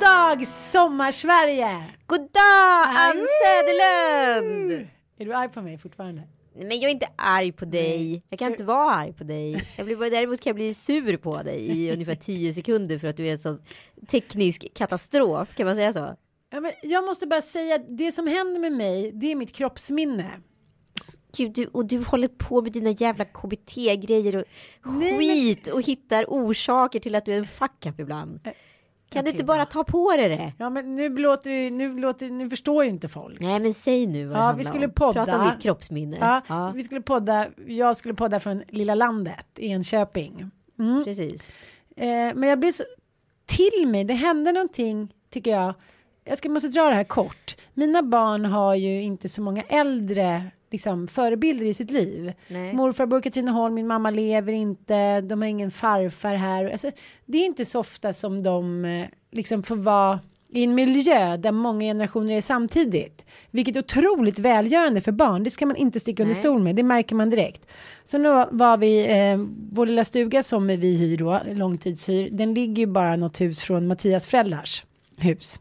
God dag Sommarsverige! God dag Ann Söderlund! Är du arg på mig fortfarande? Men jag är inte arg på dig. Jag kan inte vara arg på dig. Jag blir bara, däremot kan jag bli sur på dig i ungefär 10 sekunder för att du är en sån teknisk katastrof. Kan man säga så? Ja, men jag måste bara säga att det som händer med mig, det är mitt kroppsminne. Gud, du, och du håller på med dina jävla KBT-grejer och Nej, skit och hittar orsaker till att du är en fuck up ibland. Kan du inte bara ta på dig det? Ja, men nu låter det, nu låter, nu förstår ju inte folk. Nej, men säg nu vad det Ja, vi skulle om. podda. Prata om ditt kroppsminne. Ja, Ja, vi skulle podda, jag skulle podda från lilla landet, Enköping. Mm. precis. Eh, men jag blir så till mig, det hände någonting tycker jag. Jag ska måste dra det här kort. Mina barn har ju inte så många äldre liksom, förebilder i sitt liv. Nej. Morfar bor i Katrineholm, min mamma lever inte, de har ingen farfar här. Alltså, det är inte så ofta som de eh, liksom får vara i en miljö där många generationer är samtidigt. Vilket är otroligt välgörande för barn. Det ska man inte sticka under stol med. Det märker man direkt. Så nu var vi, eh, vår lilla stuga som vi hyr då, långtidshyr, den ligger ju bara något hus från Mattias föräldrars hus.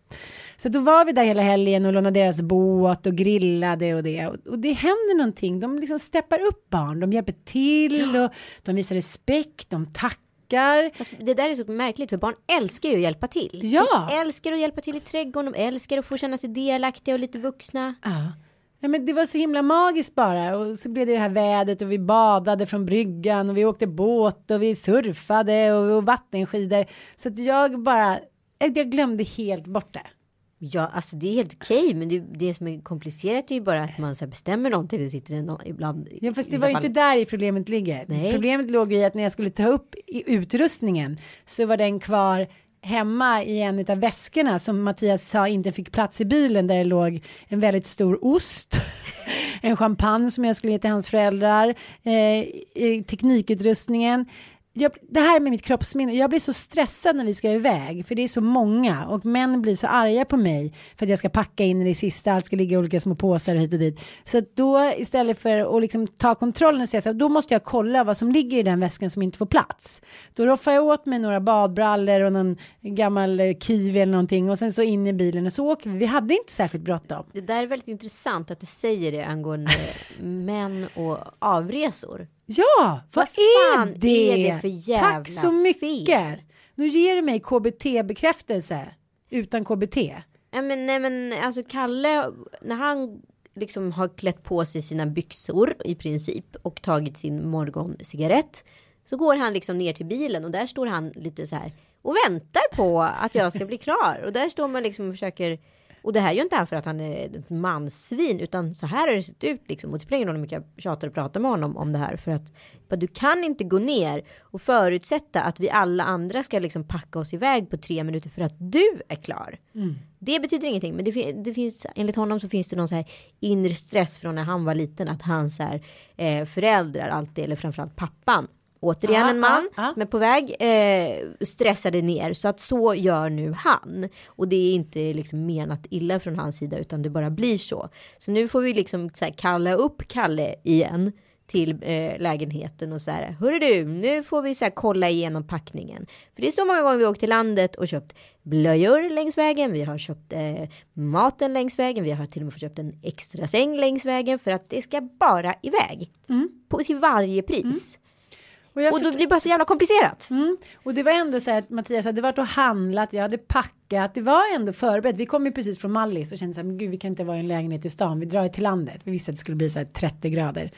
Så då var vi där hela helgen och lånade deras båt och grillade och det. Och, det händer någonting. De liksom steppar upp barn. De hjälper till och de visar respekt. De tackar. Det där är så märkligt för barn älskar ju att hjälpa till. Ja. De älskar att hjälpa till i trädgården, de älskar att få känna sig delaktiga och lite vuxna. Ja. Ja, men det var så himla magiskt bara och så blev det det här vädret och vi badade från bryggan och vi åkte båt och vi surfade och, och vattenskidor. Så att jag bara, jag glömde helt bort det. Ja, alltså det är helt okej, men det, det som är komplicerat är ju bara att man så bestämmer någonting och sitter nå- ibland. Ja, fast det var ju inte där i problemet ligger. Nej. Problemet låg i att när jag skulle ta upp i utrustningen så var den kvar hemma i en av väskorna som Mattias sa inte fick plats i bilen där det låg en väldigt stor ost, en champagne som jag skulle ge till hans föräldrar, eh, teknikutrustningen. Jag, det här med mitt kroppsminne, jag blir så stressad när vi ska iväg för det är så många och män blir så arga på mig för att jag ska packa in i det sista, allt ska ligga i olika små påsar och hit och dit. Så att då istället för att liksom ta kontrollen och säga så här, då måste jag kolla vad som ligger i den väskan som inte får plats. Då roffar jag åt mig några badbrallor och någon gammal kiwi eller någonting och sen så in i bilen och så åker vi. Vi hade inte särskilt bråttom. Det där är väldigt intressant att du säger det angående män och avresor. Ja, vad, Vad är, det? är det för jävla Tack så mycket. fel? Nu ger du mig KBT-bekräftelse utan KBT. Ja, men, nej, men alltså Kalle, när han liksom har klätt på sig sina byxor i princip och tagit sin morgoncigarett så går han liksom ner till bilen och där står han lite så här och väntar på att jag ska bli klar och där står man liksom och försöker och det här gör inte han för att han är ett manssvin utan så här har det sett ut liksom och det spelar ingen roll hur mycket jag tjatar och pratar med honom om det här för att du kan inte gå ner och förutsätta att vi alla andra ska liksom packa oss iväg på tre minuter för att du är klar. Det betyder ingenting, men det, det finns enligt honom så finns det någon så här inre stress från när han var liten att hans här, eh, föräldrar alltid eller framförallt pappan återigen Ja, en man ja. som är på väg, eh, stressade ner. Så att så gör nu han. Och det är inte liksom menat illa från hans sida utan det bara blir så. Så nu får vi liksom så här, kalla upp Kalle igen till eh, lägenheten och så här. Hörru du, nu får vi så här, kolla igenom packningen. För det är så många gånger vi åkt till landet och köpt blöjor längs vägen. Vi har köpt eh, maten längs vägen. Vi har till och med fått köpt en extra säng längs vägen för att det ska bara iväg. På, till varje pris. Och, Och då blir det bara så jävla komplicerat. Mm. Och det var ändå så här att Mattias hade varit och handlat, jag hade packat, det var ändå förberett. Vi kom ju precis från Mallis och kände så här, men gud vi kan inte vara i en lägenhet i stan, vi drar ju till landet. Vi visste att det skulle bli så här 30 grader.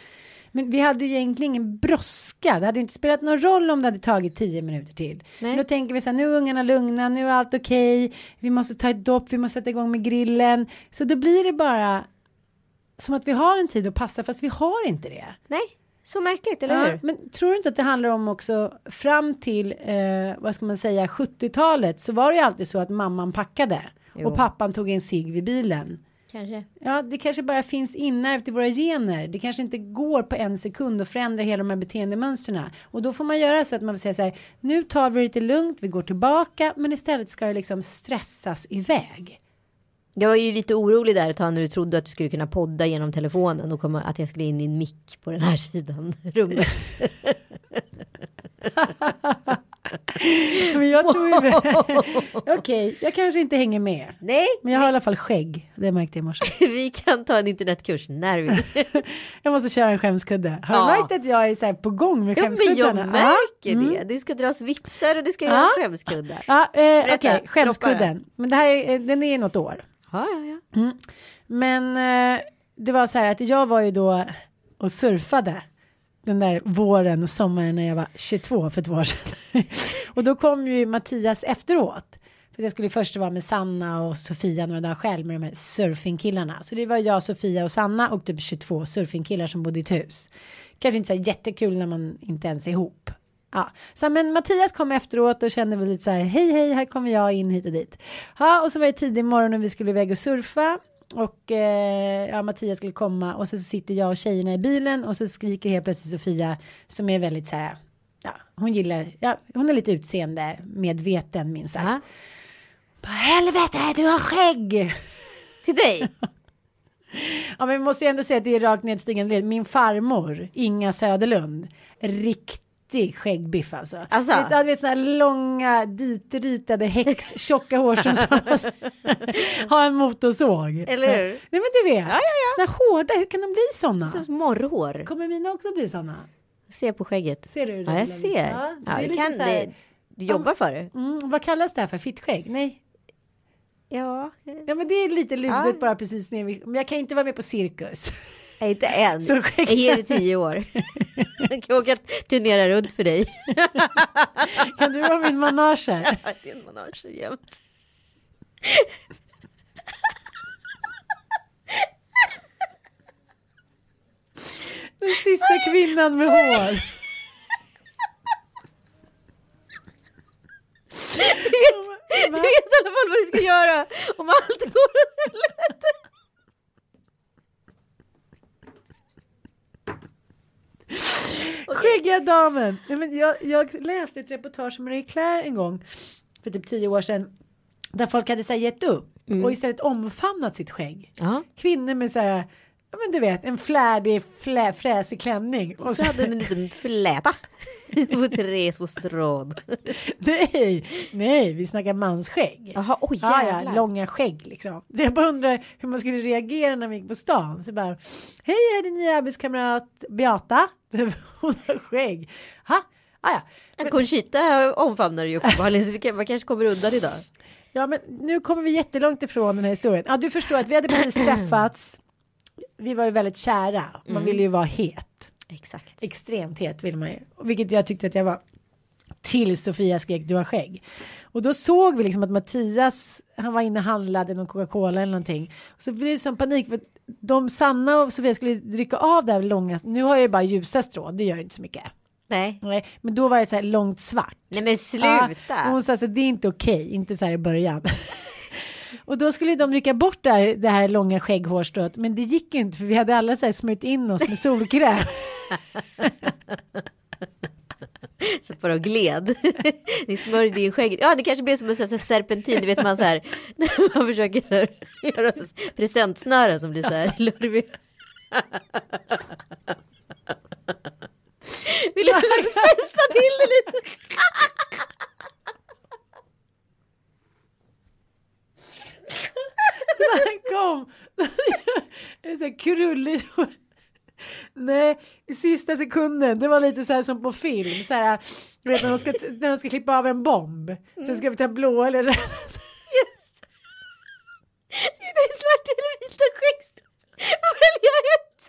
Men vi hade ju egentligen ingen brådska, det hade inte spelat någon roll om det hade tagit 10 minuter till. Nej. Men då tänker vi så här, nu är ungarna lugna, nu är allt okej, vi måste ta ett dopp, vi måste sätta igång med grillen. Så då blir det bara som att vi har en tid att passa, fast vi har inte det. Nej, så märkligt, eller Ja, hur? men tror du inte att det handlar om också fram till eh, vad ska man säga 70-talet så var det ju alltid så att mamman packade Jo. och pappan tog en cigg vid bilen. Kanske. Ja, det kanske bara finns inärvt i våra gener. Det kanske inte går på en sekund att förändra hela de här beteendemönstren. Och då får man göra så att man säger så här. Nu tar vi det lite lugnt, vi går tillbaka, men istället ska det liksom stressas iväg. Jag var ju lite orolig där ett tag när du trodde att du skulle kunna podda genom telefonen och komma, att jag skulle in i en mick på den här sidan rummet. Men jag tror ju... Okej, jag kanske inte hänger med. Nej, Men jag har i alla fall skägg. Det märkte jag i morse. vi kan ta en internetkurs när vi. Jag måste köra en skämskudde. Har Ja. du märkt att jag är så på gång med Ja, men jag skämskuddarna? märker Ja. det. Det ska dras vitsar och det ska göras skämskuddar. Ja, eh, okej, droppa skämskudden. Men det här är, eh, den är något år. Ja, ja, ja. Mm. Men eh, det var så här att jag var ju då och surfade den där våren och sommaren när jag var 22 för två år sedan. och då kom ju Mattias efteråt. För jag skulle först vara med Sanna och Sofia några dagar själv med de här surfingkillarna. Så det var jag, Sofia och Sanna och typ 22 surfingkillar som bodde i ett hus. Kanske inte så jättekul när man inte ens är ihop. Ja, så men Mattias kom efteråt och kände väl lite så här, hej hej, här kommer jag in hit och dit. Ja, och så var det tidig morgon och vi skulle iväg och surfa. Och eh, ja, Mattias skulle komma och så sitter jag och tjejerna i bilen och så skriker helt plötsligt Sofia som är väldigt så här, ja, hon gillar, ja, hon är lite utseende medveten minst sagt. Ja. Bara, helvete, du har skägg! Till dig. Ja, men vi måste ju ändå säga att det är rakt nedstigande. Min farmor, Inga Söderlund, riktig skäggbiff alltså. Alltså? Vet, du vet sådana här långa ditritade häx, tjocka hårstrån som har en motorsåg. Eller hur? Nej men du vet, Ja, ja, ja. såna hårda, hur kan de bli sådana? Som morrhår. Kommer mina också bli sådana? Se på skägget. Ser du det? Ja, jag ser. Ja, Ja, det kan, här- det, du jobbar för det. Mm, vad kallas det här för? Fittskägg? Nej. Ja, Ja men det är lite Ja. bara precis ner men jag kan inte vara med på cirkus. Inte än. Så Jag ger dig tio år. Jag kan åka turnera runt för dig. kan du vara min manager? Det är en manage jämt. Den sista kvinnan med hår. Du vet i alla fall vad du ska göra om allt går åt helvete. Skäggiga damen. Nej, men jag, jag läste ett reportage med Marie Claire en gång för typ tio år sedan. Där folk hade så här, gett upp och istället omfamnat sitt skägg. Ja, Kvinnor med så här, ja men du vet, en flärdig, flä, fräsig klänning. och så hade den en liten fläta på tre små strån. nej, nej, vi snackar mansskägg. Jaha, oj Ja, jävlar. ja, långa skägg liksom. Så jag bara undrar hur man skulle reagera när vi gick på stan. Så bara, hej, jag är din nya arbetskamrat Beata. Hon har skägg. Ha? Ah, ja. Ja, Conchita omfamnar ju uppenbarligen så vi man kanske kommer undan idag. ja, men nu kommer vi jättelångt ifrån den här historien. Ja, du förstår att vi hade precis träffats. Vi var ju väldigt kära. Man ville ju vara het. Exakt. Extremt het vill man ju. Vilket jag tyckte att jag var. Till Sofia skrek du har skägg. Och då såg vi liksom att Mattias, han var inne och handlade någon Coca-Cola eller någonting. Och så blev det sån panik för de Sanna och Sofia skulle rycka av det här långa. Nu har jag ju bara ljusa strån, det gör ju inte så mycket. Nej. Nej, men då var det så här långt svart. Nej men Ja, sluta. och hon sa så här, det är inte okej, inte så här i början. och då skulle de rycka bort det här, det här långa skägghårstrået, men det gick ju inte för vi hade alla så här smörjt in oss med solkräm. Så bara gled. Ni smörjde in skägget. Ja det kanske blev som en sån serpentin. Du vet man så här. När man försöker så här, göra så presentsnören som blir så här lurviga. Vill du fästa till det lite? Han kom. En sån här krullig hår. Nej, i sista sekunden. Det var lite så här som på film. Så här, vet när de ska, när de ska klippa av en bomb. Sen ska vi ta blå eller röd. Just. Ska vi ta en svart eller vita skäggstubb? Välja ett.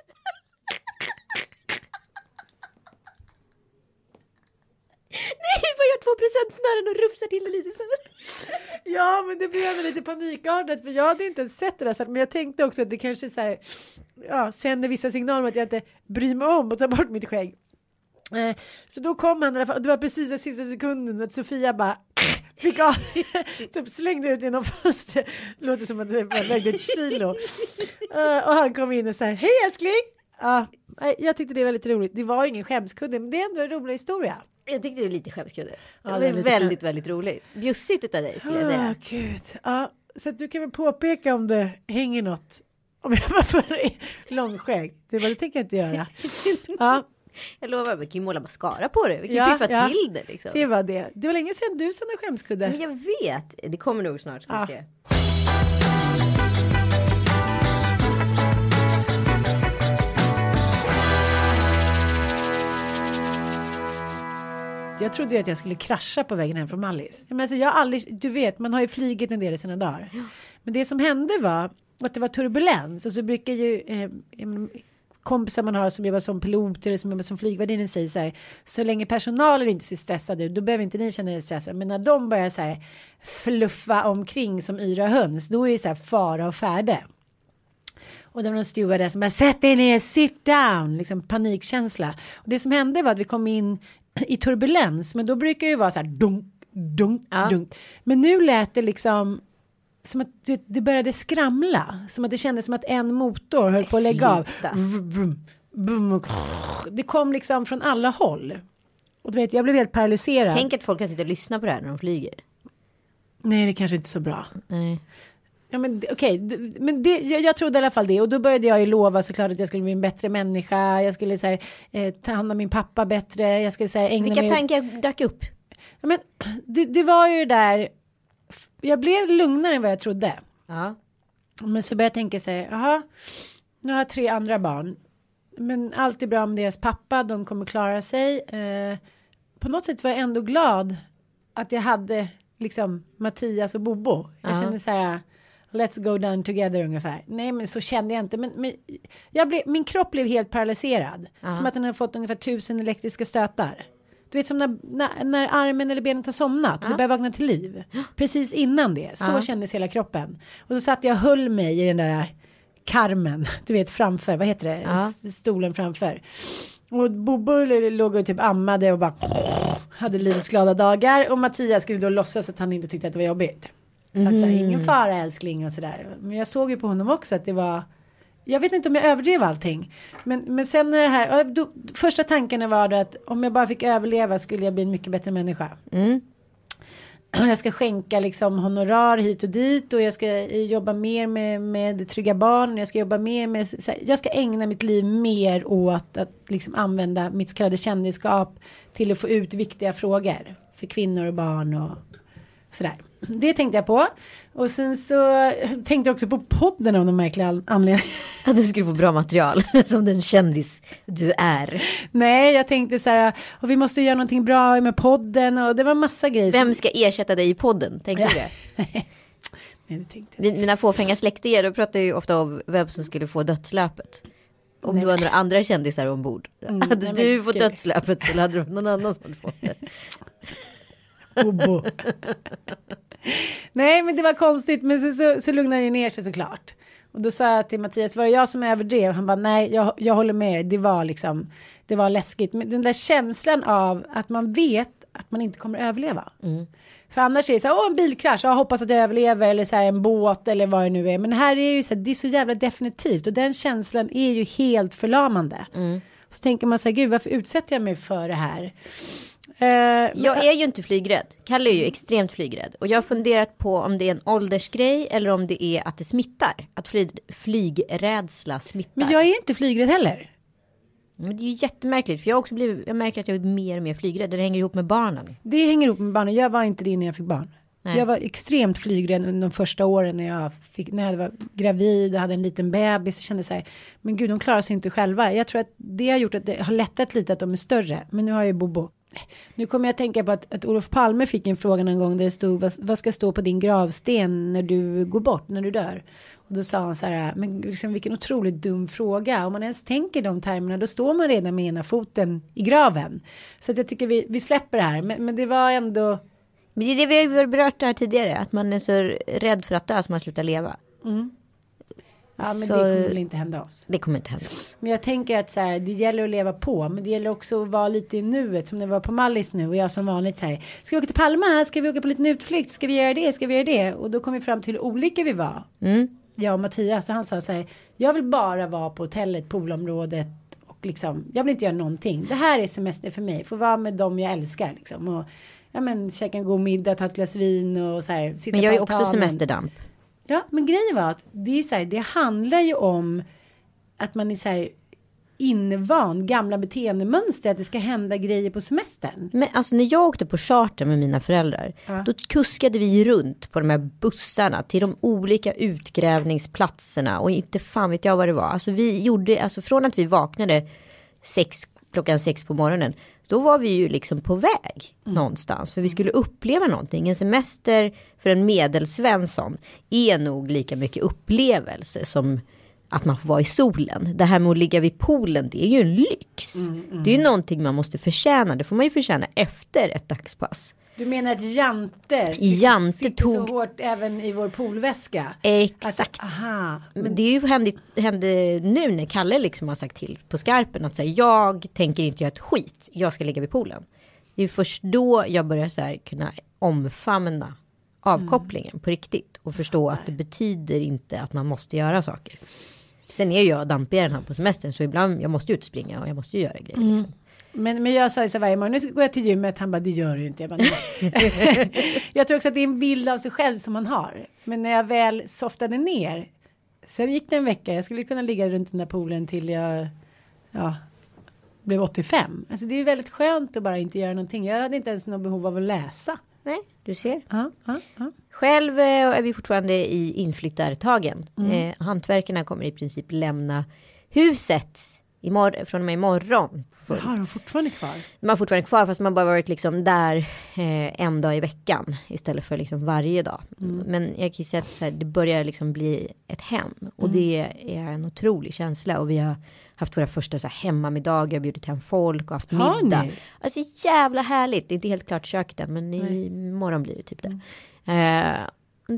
Nej, bara gör två presentsnören och rufsar till det lite. Så. Ja, men det blev lite panikartat för jag hade inte ens sett det där. Så att, men jag tänkte också att det kanske så här, ja, sänder vissa signaler om att jag inte bryr mig om att ta bort mitt skägg. Eh, så då kom han i alla fall, och det var precis den sista sekunden att Sofia bara fick av, typ slängde ut genom fönstret. Låter som att det vägde ett kilo. Eh, och han kom in och sa hej älskling. Ja, jag tyckte det var väldigt roligt. Det var ingen skämskudde, men det är ändå en rolig historia. Jag tyckte det var lite skämskudde. Ja, det var väldigt, väldigt roligt. Bjussigt utav dig skulle jag Ah, säga. gud. Ja, så att du kan väl påpeka om det hänger något. Om jag bara får långskägg. Det, var, det tänker jag inte göra. Ja, Jag lovar, vi kan ju måla mascara på det. Vi kan Ja, piffa ja. till det liksom. det var det. Det var länge sedan du sådana skämskudde. Men jag vet, det kommer nog snart ska Ja. se. Jag trodde ju att jag skulle krascha på vägen hem från Mallis. Men alltså, jag har aldrig, du vet, man har ju flygit en del i sina dagar. Men det som hände var att det var turbulens och så brukar ju eh, kompisar man har som jobbar som pilot eller som jobbar som flygvärdinna säger så här. Så länge personalen inte ser stressade ut, då behöver inte ni känna er stressade. Men när de börjar så här fluffa omkring som yra höns, då är det så här fara och färde. Och det var någon stewardess som bara sätt dig ner, sit down, liksom panikkänsla. Och det som hände var att vi kom in i turbulens, men då brukar det ju vara så här dunk, dunk, Ja. dunk. Men nu lät det liksom som att det, det började skramla, som att det kändes som att en motor höll på att lägga av. Det kom liksom från alla håll. Och du vet, jag blev helt paralyserad. Tänk att folk kan sitta och lyssna på det här när de flyger. Nej, det kanske inte är så bra. Nej. Ja men okej, d- men det, jag, jag trodde i alla fall det och då började jag ju lova såklart att jag skulle bli en bättre människa. Jag skulle så här, eh, ta hand om min pappa bättre. Jag skulle så här, ägna Vilka mig. tankar dök upp? Ja, men det, det var ju det där. Jag blev lugnare än vad jag trodde. Ja. Men så började jag tänka så här, jaha, nu har jag tre andra barn. Men allt är bra med deras pappa, de kommer klara sig. Eh, på något sätt var jag ändå glad att jag hade liksom Mattias och Bobo. Jag Ja. kände så här, let's go down together ungefär. Nej men så kände jag inte, men, men jag blev, min kropp blev helt paralyserad. Som att den hade fått ungefär tusen elektriska stötar. Du vet som när, när, när armen eller benet har somnat och det börjar vakna till liv. Precis innan det, så Ja. kändes hela kroppen. Och så satt jag och höll mig i den där karmen, du vet framför, vad heter det, Ja. Stolen framför. Och Bobo låg och typ ammade och bara hade livets glada dagar och Mattias skulle då låtsas att han inte tyckte att det var jobbigt. Så att så här, ingen fara älskling och sådär. Men jag såg ju på honom också att det var jag vet inte om jag överdrev allting. Men, men sen när det här, då, första tanken var då att om jag bara fick överleva skulle jag bli en mycket bättre människa. Jag ska skänka liksom honorar hit och dit och jag ska jobba mer med, med trygga barn. Jag ska jobba mer med, här, jag ska ägna mitt liv mer åt att liksom använda mitt så kallade kändisskap till att få ut viktiga frågor för kvinnor och barn och sådär. Det tänkte jag på. Och sen så tänkte jag också på podden av någon märklig an- anledning. Att du skulle få bra material som den kändis du är. Nej, jag tänkte så här, och vi måste göra någonting bra med podden och det var massa grejer. Vem ska ersätta dig i podden? Tänkte du det? Nej, det tänkte jag. Min- Mina fåfänga släktingar då pratar ju ofta om vem som skulle få dödslöpet. Om det var några andra kändisar ombord. hade nej, men du fått dödslöpet eller hade varit någon annan som hade fått det? Bobo. Nej, men det var konstigt, men så, så, så lugnade det ner sig såklart. Och då sa jag till Mattias, var det jag som överdrev? Han bara, nej, jag, jag håller med dig. Det var liksom, det var läskigt. Men den där känslan av att man vet att man inte kommer överleva. För annars är det så här, åh en bilkrasch, jag hoppas att jag överlever eller så här en båt eller vad det nu är. Men här är ju så här, det är så jävla definitivt och den känslan är ju helt förlamande. Så tänker man så här, gud varför utsätter jag mig för det här? Eh, Jag är ju inte flygrädd. Kalle är ju extremt flygrädd. Och jag har funderat på om det är en åldersgrej eller om det är att det smittar. Att fly, flygrädsla smittar. men jag är inte flygrädd heller. Men det är ju jättemärkligt. För jag också blivit, jag märker att jag är mer och mer flygrädd. Det hänger ihop med barnen. Det hänger ihop med barnen. Jag var inte det när jag fick barn. Nej. Jag var extremt flygrädd under de första åren när jag, fick, när jag var gravid och hade en liten bebis. Jag kände så här, men gud de klarar sig inte själva. Jag tror att det har gjort att det har lättat lite att de är större. Men nu har jag ju Bobo. Nu kommer jag att tänka på att, att Olof Palme fick en fråga någon gång där det stod vad, vad ska stå på din gravsten när du går bort, när du dör? Och då sa han så här, men liksom, vilken otroligt dum fråga. Om man ens tänker de termerna då står man redan med ena foten i graven. Så att jag tycker vi, vi släpper det här. Men, men det var ändå, Men det är det vi har berört här tidigare. Att man är så rädd för att dö så man slutar leva. Ja men Så- det kommer väl inte hända oss. Det kommer inte hända oss. Men jag tänker att så här, det gäller att leva på. Men det gäller också att vara lite i nuet. Som det var på Mallis nu. Och jag som vanligt så här. Ska vi åka till Palma? Ska vi åka på en liten utflykt? Ska vi göra det? Ska vi göra det? Och då kom vi fram till hur olika vi var. Mm. Jag och Mattias. Så han sa så här. Jag vill bara vara på hotellet, poolområdet. Och liksom, jag vill inte göra någonting. Det här är semester för mig. Få vara med dem jag älskar. Liksom. Och, ja men käka en god middag, ta ett glas vin och så här. Sitta Men jag är också semesterdamp. Ja, men grejen var att det är så här, det handlar ju om att man är så här invan gamla beteendemönster att det ska hända grejer på semestern. Men alltså när jag åkte på charter med mina föräldrar. Ja. Då kuskade vi runt på de här bussarna till de olika utgrävningsplatserna. Och inte fan vet jag vad det var. Alltså vi gjorde, alltså från att vi vaknade sex, klockan sex på morgonen. Då var vi ju liksom på väg någonstans. För vi skulle uppleva någonting. En semester för en medelsvensson är nog lika mycket upplevelse som att man får vara i solen. Det här med att ligga vid poolen, det är ju en lyx. Det är ju någonting man måste förtjäna. Det får man ju förtjäna efter ett dagspass. Du menar att Jante, Jante sitter tog- så hårt även i vår poolväska? Exakt. Att, aha. Men det är ju hände, hände nu när Kalle liksom har sagt till på skarpen att säga jag tänker inte göra ett skit. Jag ska ligga vid poolen. Det är först då jag börjar så här kunna omfamna avkopplingen på riktigt och förstå att det betyder inte att man måste göra saker. Sen är jag dampigare här på semestern så ibland jag måste ju ut och springa och jag måste ju göra grejer. Liksom. Men, men jag sa så varje morgon, nu går jag till gymmet, han bara det gör du ju inte. Jag, bara, jag tror också att det är en bild av sig själv som man har. Men när jag väl softade ner, sen gick det en vecka, jag skulle kunna ligga runt den där poolen till jag ja, blev 85. Alltså det är väldigt skönt att bara inte göra någonting. Jag hade inte ens något behov av att läsa. Nej, du ser. Ja, ja, ja. Själv eh, är vi fortfarande i inflyttartagen. Eh, hantverkarna kommer i princip lämna huset imorgon, från och med imorgon. För, Har de fortfarande kvar? man har fortfarande kvar fast man bara varit liksom där eh, en dag i veckan istället för liksom varje dag. Men jag kan ju säga att så här, det börjar liksom bli ett hem och det är en otrolig känsla och vi har haft våra första så här, hemmamiddagar, bjudit hem folk och haft Har middag. ni? Alltså jävla härligt, det är inte helt klart köket än men i morgon blir det typ det. Eh,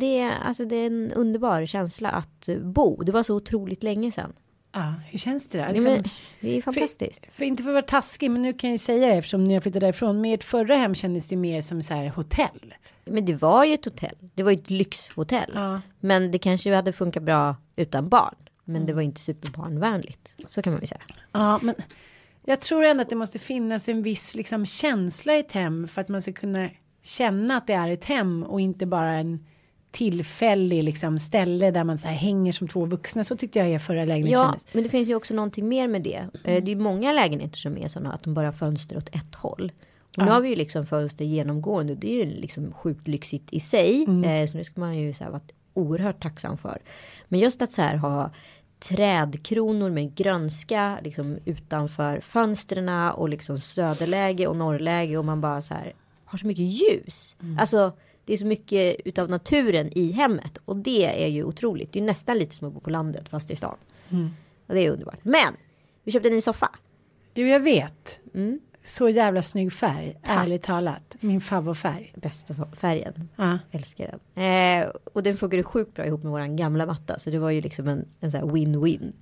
det, är, alltså, det är en underbar känsla att bo, det var så otroligt länge sedan. Ja, hur känns det där? Liksom, men, det är fantastiskt. För inte för att vara taskig, men nu kan jag ju säga det eftersom ni har flyttat därifrån. Men ert förra hem kändes ju mer som så här hotell. Men det var ju ett hotell. Det var ju ett lyxhotell. Ja. Men det kanske hade funkat bra utan barn. Men det var inte superbarnvänligt. Så kan man väl säga. Ja, men jag tror ändå att det måste finnas en viss liksom, känsla i ett hem för att man ska kunna känna att det är ett hem och inte bara en tillfällig liksom, ställe där man så här, hänger som två vuxna. Så tyckte jag er förra lägenhet Ja, kändes. men det finns ju också någonting mer med det. Eh, Det är många lägenheter som är sådana att de bara har fönster åt ett håll. Och nu har vi ju liksom fönster genomgående. Det är ju liksom sjukt lyxigt i sig. Eh, Så det ska man ju så här vara oerhört tacksam för. Men just att så här ha trädkronor med grönska liksom utanför fönstren och liksom söderläge och norrläge och man bara så här har så mycket ljus. Alltså det är så mycket utav naturen i hemmet och det är ju otroligt. Det är nästan lite som att bo på landet fast i stan. Och det är underbart. Men vi köpte en ny soffa. Jo, jag vet. Mm. Så jävla snygg färg, ärligt talat. Min favoritfärg. Bästa färgen. Ja. Älskar den. Eh, och den funkade sjukt bra ihop med våran gamla matta. Så det var ju liksom en, en sån här win-win.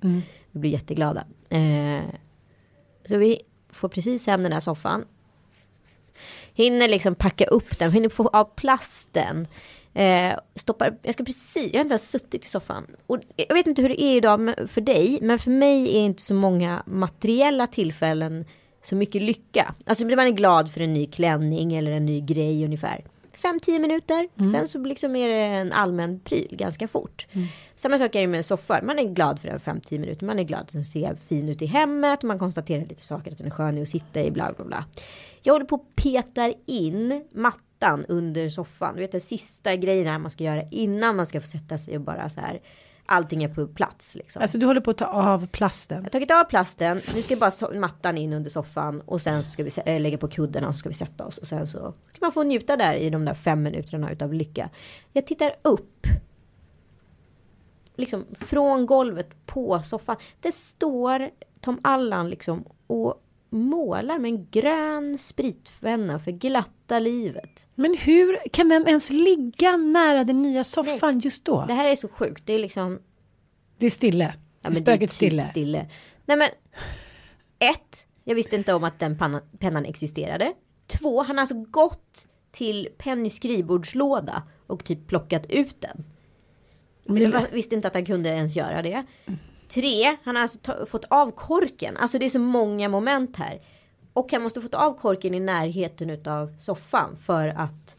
Vi blev jätteglada. Eh, så vi får precis hem den här soffan. Hinner liksom packa upp den, hinner få av plasten. Eh, stoppar, jag ska precis, jag har inte ens suttit i soffan. Och jag vet inte hur det är idag för dig, men för mig är inte så många materiella tillfällen så mycket lycka. Alltså man är glad för en ny klänning eller en ny grej ungefär. 5-10 minuter. Sen så liksom är det en allmän pryl ganska fort. Samma sak är det med soffor. Man är glad för den 5-10 minuter. Man är glad att den ser fin ut i hemmet. Man konstaterar lite saker att den är skön att sitta i. Bla bla bla. Jag håller på och petar in mattan under soffan. Du vet den sista grejen här man ska göra innan man ska få sätta sig och bara så här. Allting är på plats liksom. Alltså du håller på att ta av plasten. Jag har tagit av plasten. Nu ska bara so- mattan in under soffan och sen så ska vi äh, lägga på kuddarna och så ska vi sätta oss och sen så ska man få njuta där i de där fem minuterna utav lycka. Jag tittar upp. Liksom från golvet på soffan. Det står Tom Allan liksom och målar med en grön spritpenna för glatta livet. Men hur kan den ens ligga nära den nya soffan just då? Det här är så sjukt. Det är liksom Det är stille. Ja, det är spöket typ stille. stille. Nej men. Ett. Jag visste inte om att den pannan, pennan existerade. Två. Han har alltså gått till Pennys skrivbordslåda och typ plockat ut den. Men jag visste inte att han kunde ens göra det. Tre. Han har alltså fått av korken. Alltså det är så många moment här. Och han måste fått av korken i närheten utav soffan för att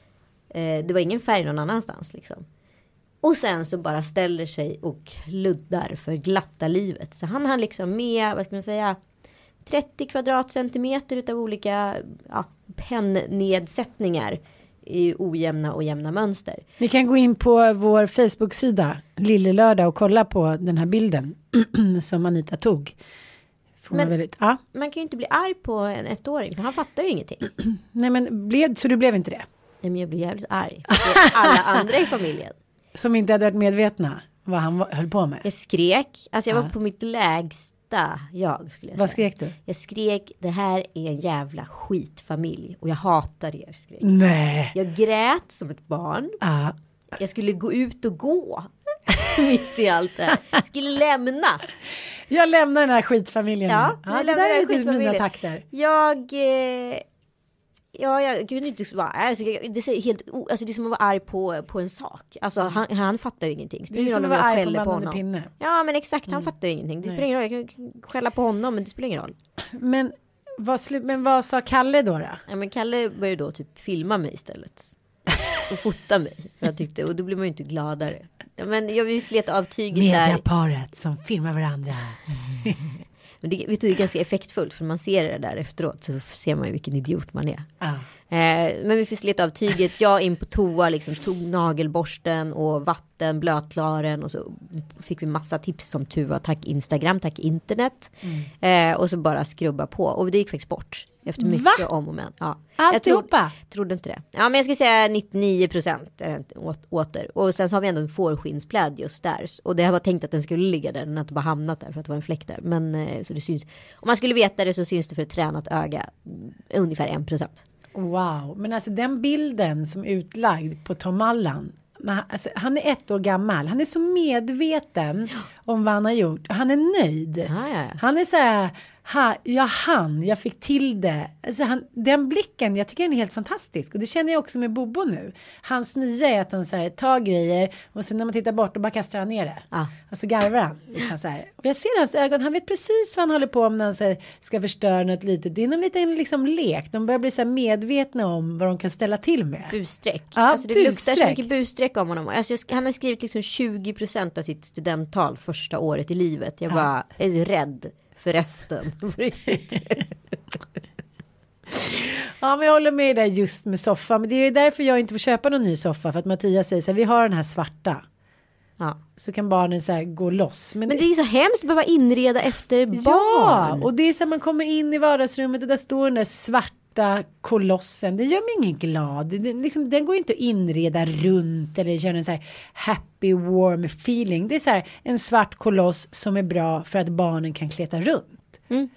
eh, det var ingen färg någon annanstans liksom. Och sen så bara ställer sig och luddar för glatta livet. Så han har liksom med, vad ska man säga, 30 kvadratcentimeter utav olika ja, pennnedsättningar i ojämna och jämna mönster. Ni kan gå in på vår Facebook-sida Lillelördag och kolla på den här bilden som Anita tog. Men- man väldigt, ja. Man kan ju inte bli arg på en ettåring för han fattar ju ingenting. Nej men blev, så du blev inte det? Nej, men jag blir jävligt arg. alla andra i familjen. Som inte hade varit medvetna vad han var- höll på med. Jag skrek, alltså jag var Ja. på mitt lägsta jag. Skulle jag Vad säga. skrek du? Jag skrek, det här är en jävla skitfamilj och jag hatar er. Skrek. Nej. Jag grät som ett barn. Ja. Jag skulle gå ut och gå. Mitt i allt det här. Jag skulle lämna. Jag lämnar den här skitfamiljen. Ja, jag det där är lite mina skitfamiljen. takter. Jag... Eh, ja, jag kunde inte vara arg. Det, är helt, alltså, det är som att vara arg på, på en sak. Alltså, han, han fattar ju ingenting. Det är som att vara arg på bannande honom. pinne. Ja, men exakt. Han fattar ju ingenting. Det spelar ingen roll. Jag kan skälla på honom, men det spelar ingen roll. Men vad, men vad sa Kalle då? då? Ja, men Kalle började då typ filma mig istället. Och fota mig. För jag tyckte, och då blir man ju inte gladare. Men jag vill slet av tyget där. Mediaparet som filmar varandra. Men det, vet du, det är ganska effektfullt för man ser det där efteråt så ser man ju vilken idiot man är. Ah. Eh, men vi fick slita av tyget, jag in på toa liksom, tog nagelborsten och vatten, blötklaren och så fick vi massa tips som tur var. Tack Instagram, tack internet. Eh, och så bara skrubba på och det gick faktiskt bort. Efter mycket Va? om och men. Ja. Alltihopa? Jag trodde, trodde inte det. Ja men jag skulle säga 99 procent åter. Och sen så har vi ändå en fårskinnspläd just där. Och det var tänkt att den skulle ligga där. Den har inte bara hamnat där för att det var en fläck där. Men eh, så det syns. Om man skulle veta det så syns det för ett tränat öga. mm, Ungefär en procent. Wow, men alltså den bilden som utlagd på Tom Allan. Alltså, han är ett år gammal. Han är så medveten om vad han har gjort. Han är nöjd. Ja, ja. Han är så här. Ha, jag hann, jag fick till det. Alltså han, den blicken, jag tycker den är helt fantastisk. Och det känner jag också med Bobo nu. Hans nya är att han så här, tar grejer och sen när man tittar bort då bara kastar han ner det. Ja. Alltså garvar han. Liksom så här. Och jag ser hans ögon, han vet precis vad han håller på med när han så här, ska förstöra något litet. Det är någon liten liksom, lek. De börjar bli så här medvetna om vad de kan ställa till med. Busstreck. Ja, alltså det luktar så busstreck. mycket busstreck om honom. Alltså jag han har skrivit liksom 20 procent av sitt studenttal första året i livet. Jag bara är rädd för resten. På riktigt. Ja men jag håller med dig just med soffa. Men det är därför jag inte får köpa någon ny soffa. För att Mattias säger så här, vi har den här svarta. ja. Så kan barnen så här gå loss. Men, Men det är så hemskt att behöva inreda efter Ja, barn. och det är så här man kommer in i vardagsrummet och där står den där svarta kolossen. Det gör mig ingen glad. Det, det, liksom, den går inte att inreda runt eller köra en så här happy warm feeling. Det är så här en svart koloss som är bra för att barnen kan kleta runt.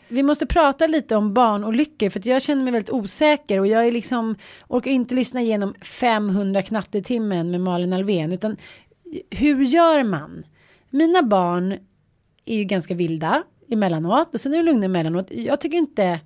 Vi måste prata lite om barnolyckor för att jag känner mig väldigt osäker och jag är liksom orkar inte lyssna igenom 500 knattetimmen med Malin Alvén utan hur gör man? Mina barn är ju ganska vilda emellanåt och sen är de lugna emellanåt. Jag tycker inte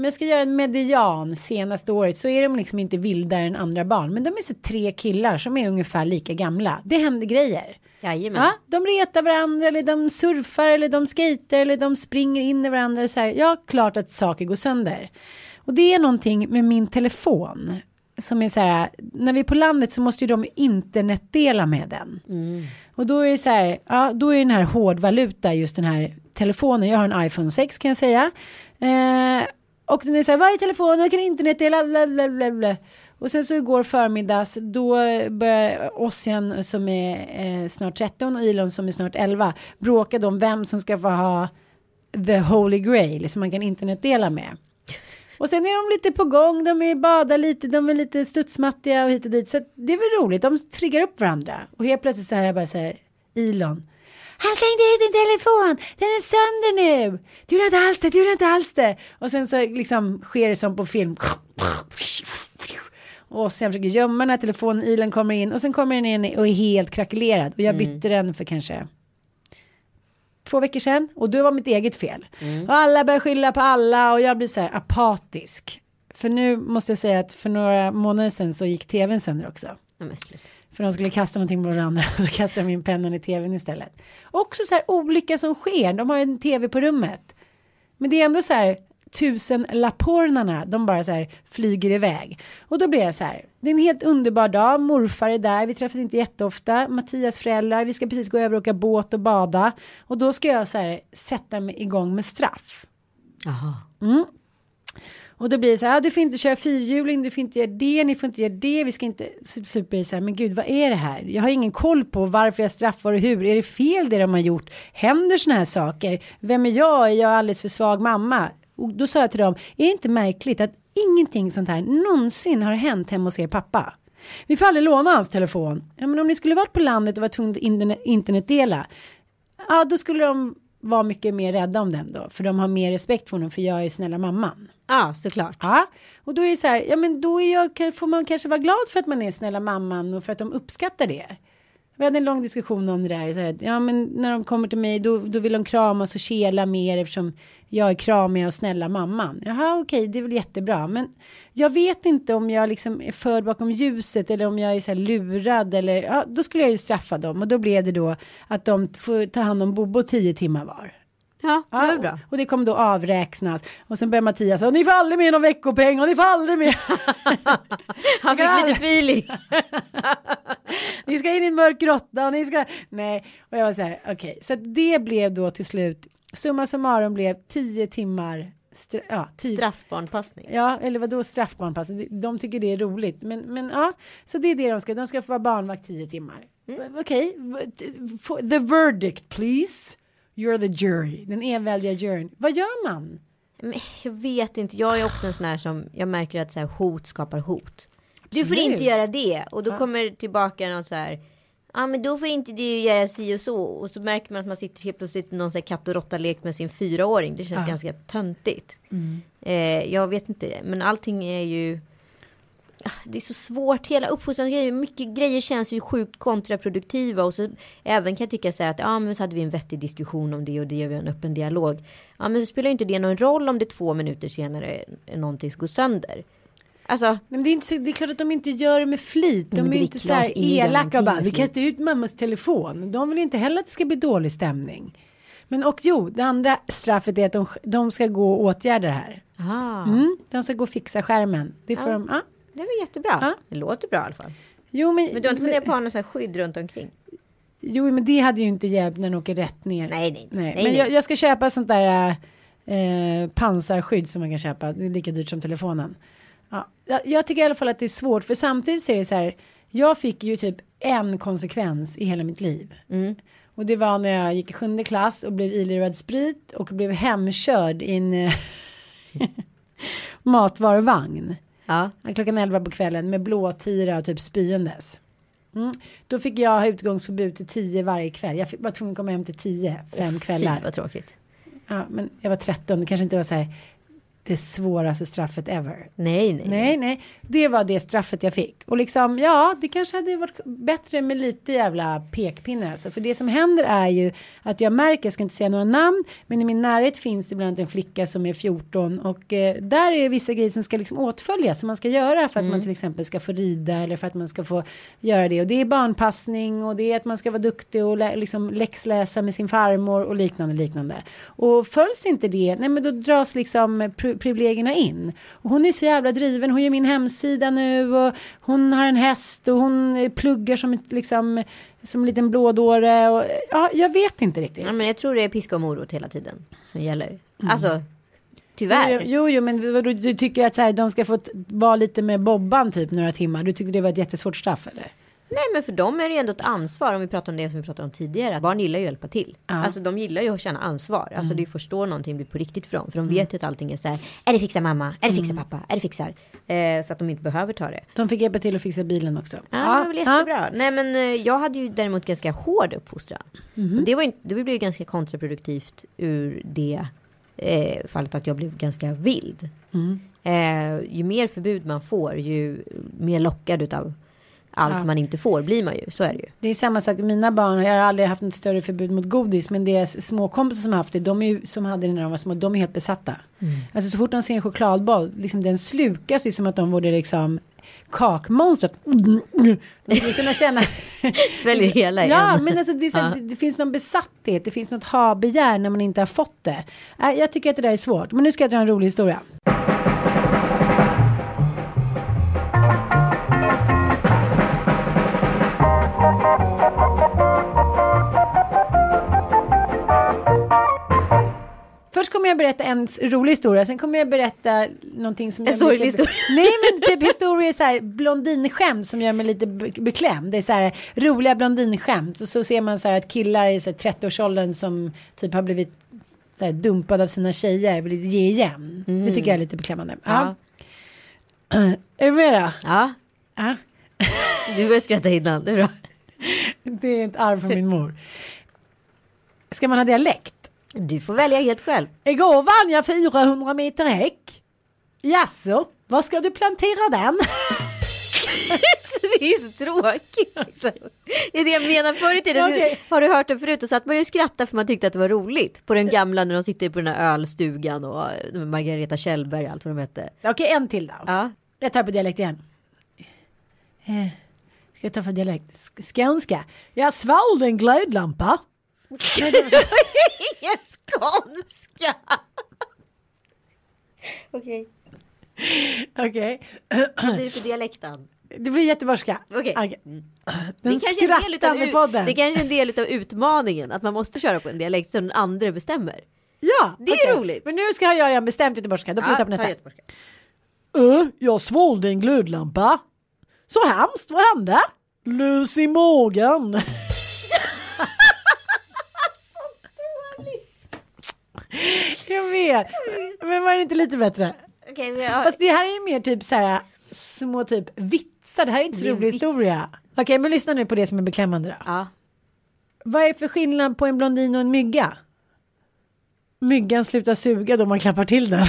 om jag ska göra en median senaste året så är de liksom inte vildare än andra barn. Men de är så tre killar som är ungefär lika gamla. Det händer grejer. Jajamän. Ja, de retar varandra eller de surfar eller de skater eller de springer in i varandra. Så här. Ja, klart att saker går sönder. Och det är någonting med min telefon som är så här, när vi är på landet så måste ju de internetdela med den. Och då är det så här, ja då är den här hårdvaluta just den här telefonen. Jag har en iPhone 6 kan jag säga. Eh, och den är så här, vad är telefonen, jag kan internetdela, bla bla bla bla. Och sen så igår förmiddags, då börjar Ossian som är eh, snart 13 och Elon som är snart 11 bråka om vem som ska få ha the holy grail som man kan internetdela med. Och sen är de lite på gång, de är badar lite, de är lite studsmattiga och hit och dit. Så det är väl roligt, de triggar upp varandra. Och helt plötsligt så här jag bara så här, Elon. Han slängde ut din telefon, den är sönder nu. Du vill inte alls det, du vill inte alls det. Och sen så liksom sker det som på film. Och sen försöker gömma den här telefonen, Elon kommer in och sen kommer den in och är helt krackelerad. Och jag bytte den för kanske två veckor sedan och det var mitt eget fel. Och alla börjar skylla på alla och jag blir så här apatisk. För nu måste jag säga att för några månader sedan så gick tvn sönder också. Ja. För de skulle kasta någonting på varandra och så kastade de in pennan i tvn istället. Också så här olycka som sker, de har en tv på rummet. Men det är ändå så här tusen lapornarna, de bara så här flyger iväg. Och då blir jag så här, det är en helt underbar dag, morfar är där, vi träffas inte jätteofta, Mattias föräldrar, vi ska precis gå över och åka båt och bada. Och då ska jag så här sätta mig igång med straff. Jaha. Och då blir det så här, ah, du får inte köra fyrhjuling, du får inte göra det, ni får inte göra det, vi ska inte, så, så blir det så här, men gud vad är det här? Jag har ingen koll på varför jag straffar och hur, är det fel det de har gjort? Händer sådana här saker? Vem är jag? Är jag alldeles för svag mamma? Och då sa jag till dem, är det inte märkligt att ingenting sånt här någonsin har hänt hemma hos er pappa? Vi får aldrig låna hans telefon. Ja, men om ni skulle varit på landet och var tvungna att internetdela, ja då skulle de vara mycket mer rädda om den då, för de har mer respekt för honom, för jag är ju snälla mamman. Ja, såklart. Ja, och då är det så här, ja men då är jag, får man kanske vara glad för att man är snälla mamman och för att de uppskattar det. Vi hade en lång diskussion om det där, så här, ja men när de kommer till mig då, då vill de kramas och kela mer eftersom jag är kramiga och snälla mamman. Jaha okej, det är väl jättebra, men jag vet inte om jag liksom är förd bakom ljuset eller om jag är så här lurad eller, ja då skulle jag ju straffa dem och då blev det då att de får ta hand om Bobo tio timmar var. Ja, det Ja, bra. Och det kommer då avräknas. Och sen börjar Mattias säga, ni får aldrig med någon veckopeng och ni får aldrig med. Han fick lite feeling. ni ska in i en mörk grotta och ni ska, nej. Och jag var så här, okej. Så att det blev då till slut, summa summarum blev tio timmar, stra- ja, Straffbarnpassning. Ja, eller vad då straffbarnpass. De tycker det är roligt. Men, men ja, så det är det de ska. De ska få vara barnvakt tio timmar. Mm. Okej, Få- the verdict please. You're the jury, den enväldiga juryn. Vad gör man? Men jag vet inte, jag är också en sån här som jag märker att så här, hot skapar hot. Du får inte göra det och då kommer tillbaka något så här. Ja men då får inte du göra si och så och så märker man att man sitter helt plötsligt i någon så här katt och råtta-lek med sin fyraåring. Det känns ganska töntigt. Eh, jag vet inte, men allting är ju. Ah, Det är så svårt, hela uppfostransgrejer, mycket grejer känns ju sjukt kontraproduktiva och så även kan jag tycka så här att ja men så hade vi en vettig diskussion om det och det och vi en öppen dialog. Ja men så spelar ju inte det någon roll om det två minuter senare någonting går sönder. Alltså, Men det är, inte så, det är klart att de inte gör det med flit. De är är inte så här gör elaka och bara vi kan flit." inte ut mammas telefon. De vill inte heller att det ska bli dålig stämning. Men och jo, det andra straffet är att de, de ska gå och åtgärda det här. Mm, de ska gå och fixa skärmen. Det får Ja. de, ja. Det var jättebra. Ja. Det låter bra i alla fall. Jo men, Men du har inte funderat på att ha något så här skydd runt omkring? jo men det hade ju inte hjälpt när den åker rätt ner. Nej, nej, nej, men nej. Jag, jag ska köpa sånt där eh, pansarskydd som man kan köpa. Det är lika dyrt som telefonen. Ja, jag, jag tycker i alla fall att det är svårt för samtidigt så är det så här. Jag fick ju typ en konsekvens i hela mitt liv. Mm. Och det var när jag gick i sjunde klass och blev ilurad sprit och blev hemkörd i en eh, matvaruvagn. Ja. Klockan 11 på kvällen med blåtira och typ spyendes. Mm. Då fick jag ha utgångsförbud till 10 varje kväll. Jag fick, var tvungen att komma hem till 10, fem kvällar. Fy vad tråkigt. Ja, men jag var 13, det kanske inte var så här det svåraste straffet ever. Nej, nej. Nej, nej, det var det straffet jag fick. Och liksom, ja, det kanske hade varit bättre med lite jävla pekpinnar alltså. För det som händer är ju att jag märker, jag ska inte säga några namn, men i min närhet finns det bland annat en flicka som är 14 och eh, där är det vissa grejer som ska liksom åtföljas som man ska göra för att man till exempel ska få rida eller för att man ska få göra det. Och det är barnpassning och det är att man ska vara duktig och lä liksom läxläsa med sin farmor och liknande, liknande. Och följs inte det, nej men då dras liksom privilegierna in. Och hon är så jävla driven, hon gör min hemsida nu och hon har en häst och hon eh, pluggar som ett liksom som en liten blådåre och ja, jag vet inte riktigt. Ja, men jag tror det är piska och morot hela tiden som gäller. Alltså, tyvärr. Jo, jo, men vadå, du tycker att så här, de ska få vara lite med Bobban typ några timmar. Du tyckte det var ett jättesvårt straff eller? Nej men för dem är det ju ändå ett ansvar om vi pratar om det som vi pratade om tidigare. Att barn gillar ju att hjälpa till. Alltså de gillar ju att känna ansvar. Alltså det är först då någonting blir på riktigt för dem. För de vet ju att allting är så här. Är det fixar mamma? Är det fixar pappa? Är det fixar? Eh, så att de inte behöver ta det. De fick hjälpa till att fixa bilen också. Ja, det var väl jättebra. Nej men eh, jag hade ju däremot ganska hård uppfostran. Och det, var inte, det blev ju ganska kontraproduktivt ur det eh, fallet att jag blev ganska vild. Eh, ju mer förbud man får ju mer lockad utav allt Ja. man inte får blir man ju. Så är det ju. Det är samma sak, mina barn, jag har aldrig haft något större förbud mot godis, men deras småkompisar som har haft det, de är ju, som hade det när de var små, de är helt besatta. Alltså så fort de ser en chokladboll, liksom den slukas ju som att de vore liksom kakmonstret. De skulle kunna känna. Sväljer hela Ja, igen. men alltså det, så, Ja. det, det finns någon besatthet, det finns något ha-begär när man inte har fått det. Äh, Jag tycker att det där är svårt, men nu ska jag dra en rolig historia. Först kommer jag berätta en rolig historia, sen kommer jag berätta någonting som En sorglig historia. Nej men typ historia så här blondinskämt som gör mig lite be- beklämd. Det är så här roliga blondinskämt och så ser man så här att killar i så här 30-årsåldern som typ har blivit så här dumpade av sina tjejer vill ge igen. Det tycker jag är lite beklämmande. Ja. Är du med då? Ja, Ja. du börjar skratta innan. Det är bra. Det är ett arv från min mor. Ska man ha dialekt? Du får välja helt själv. Igår vann jag 400 meter häck. Jaså, var ska du plantera den? det är så tråkigt. Liksom. Det är det jag menar. Förr i tiden Okej. har du hört det förut och satt man ju och skrattade för man tyckte att det var roligt. På den gamla när de sitter på den här ölstugan och eh, Margareta Kjellberg och allt vad de hette. Okej, en till då. Ja. Jag tar på dialekt igen. Eh, ska jag ta för dialekt? Sk- Skånska. Jag svalde en glödlampa. Nej, det var Ingen skånska. Okej. Okej. Vad blir det för dialekten? Det blir göteborgska. Okej. Okej. Det Den är, kanske en del skrattande utav, podden. det är kanske en del av utmaningen att man måste köra på en dialekt som den andra bestämmer. Ja, Det är roligt. Men nu ska jag göra en bestämt göteborgska. Då får vi ta på nästa. Uh, jag svalde en glödlampa. Så hemskt, vad hände? Lucy Morgan. jag vet. Men var det inte lite bättre? Men jag- Fast det här är ju mer typ så här små typ vitsar. Det här är inte så Det rolig vits. historia. Okej, men lyssna nu på det som är beklämmande då. Ja. Vad är för skillnad på en blondin och en mygga? Myggan slutar suga då man klappar till den.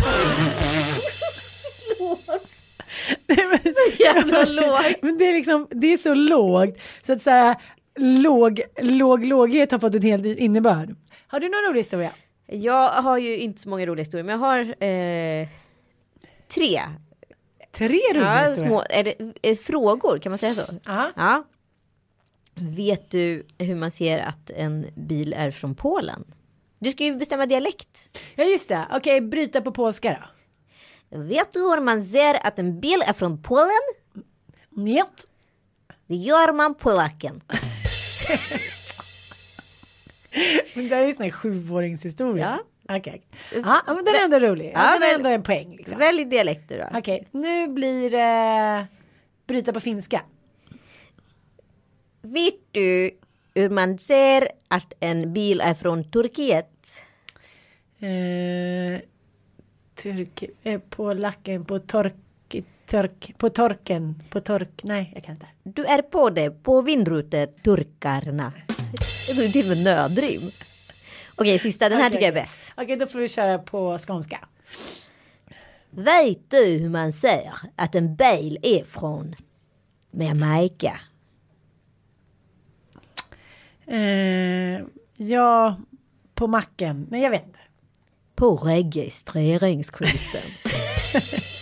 Nej, men- jävla lågt. Men det är liksom, det är så lågt så att så här, låg, låg låghet har fått en hel innebörd. Har du någon rolig historia? Jag har ju inte så många roliga historier, men jag har eh, tre. Tre roliga Ja, små, är det, är frågor, kan man säga så? Ja. Ja. Vet du hur man ser att en bil är från Polen? Du ska ju bestämma dialekt. ja, just det. Okej, bryta på polska då. Vet du hur man ser att en bil är från Polen? Njet. Det gör man polacken. Men det här är ju sån här sjuåringshistoria. Ja. Okej. Ja, men den är ändå rolig. Ja, den är ändå en poäng. Liksom. Välj dialekter då. Okej, nu blir det bryta på finska. Vet du hur man ser att en bil är från Turkiet? Eh, turk, eh, på lacken, på tork, tork, på torken, på tork, nej jag kan inte. Du är på det på vindruteturkarna. Det är till och med nödrim. Okej, sista. Den här Okej, tycker jag är bäst. Okej, då får vi köra på skånska. Vet du hur man ser att en bil är från Jamaica? Eh, ja, på macken. Nej, jag vet inte. På registreringsskylten.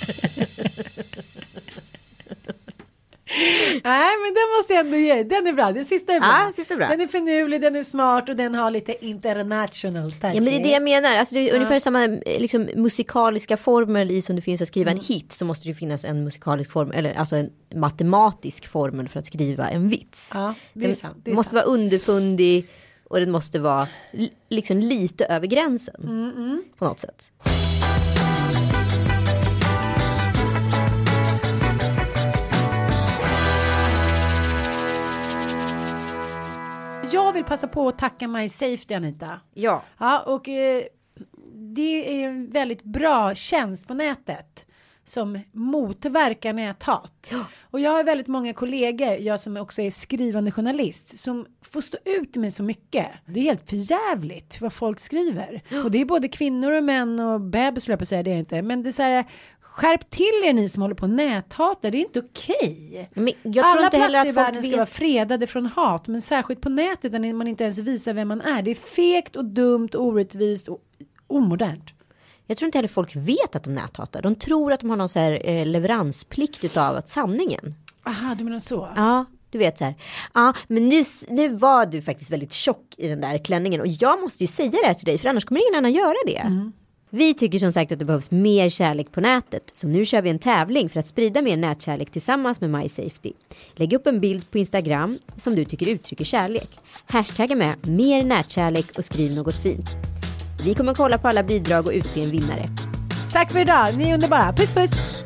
Nej, men den måste jag ändå ge. Den är bra. Den sista är bra. Ja, sista är bra. Den är finurlig, den är smart och den har lite international touch. Ja men det är det jag menar. Alltså, det är ungefär samma eh, liksom, musikaliska formel i som det finns att skriva Mm. en hit. Så måste det finnas en musikalisk formel. Eller alltså en matematisk formel för att skriva en vits. Ja, det är sant. Det är måste sant. vara underfundig. Och den måste vara li- liksom lite över gränsen. Mm, På något sätt. Jag vill passa på att tacka My Safety, Anita. Ja. Ja, och eh, det är en väldigt bra tjänst på nätet som motverkar näthat. Och jag har väldigt många kollegor, jag som också är skrivande journalist, som får stå ut med så mycket. Det är helt förjävligt vad folk skriver. Och det är både kvinnor och män och bebis, höll jag på säga, det är det inte. Men det är så här, skärp till er ni som håller på och näthatar, det är inte okej. Tror Alla platser i världen ska vet- vara fredade från hat, men särskilt på nätet där man inte ens visar vem man är. Det är fegt och dumt, orättvist och omodernt. Jag tror inte heller folk vet att de näthatar. De tror att de har någon så här eh, leveransplikt utav att sanningen. Aha, du menar så? Ja, du vet så här. Ja, men nu, nu var du faktiskt väldigt tjock i den där klänningen och jag måste ju säga det här till dig för annars kommer ingen annan göra det. Vi tycker som sagt att det behövs mer kärlek på nätet. Så nu kör vi en tävling för att sprida mer nätkärlek tillsammans med MySafety. Lägg upp en bild på Instagram som du tycker uttrycker kärlek. Hashtagga med mer nätkärlek och skriv något fint. Vi kommer kolla på alla bidrag och utse en vinnare. Tack för idag, ni är underbara. Puss puss!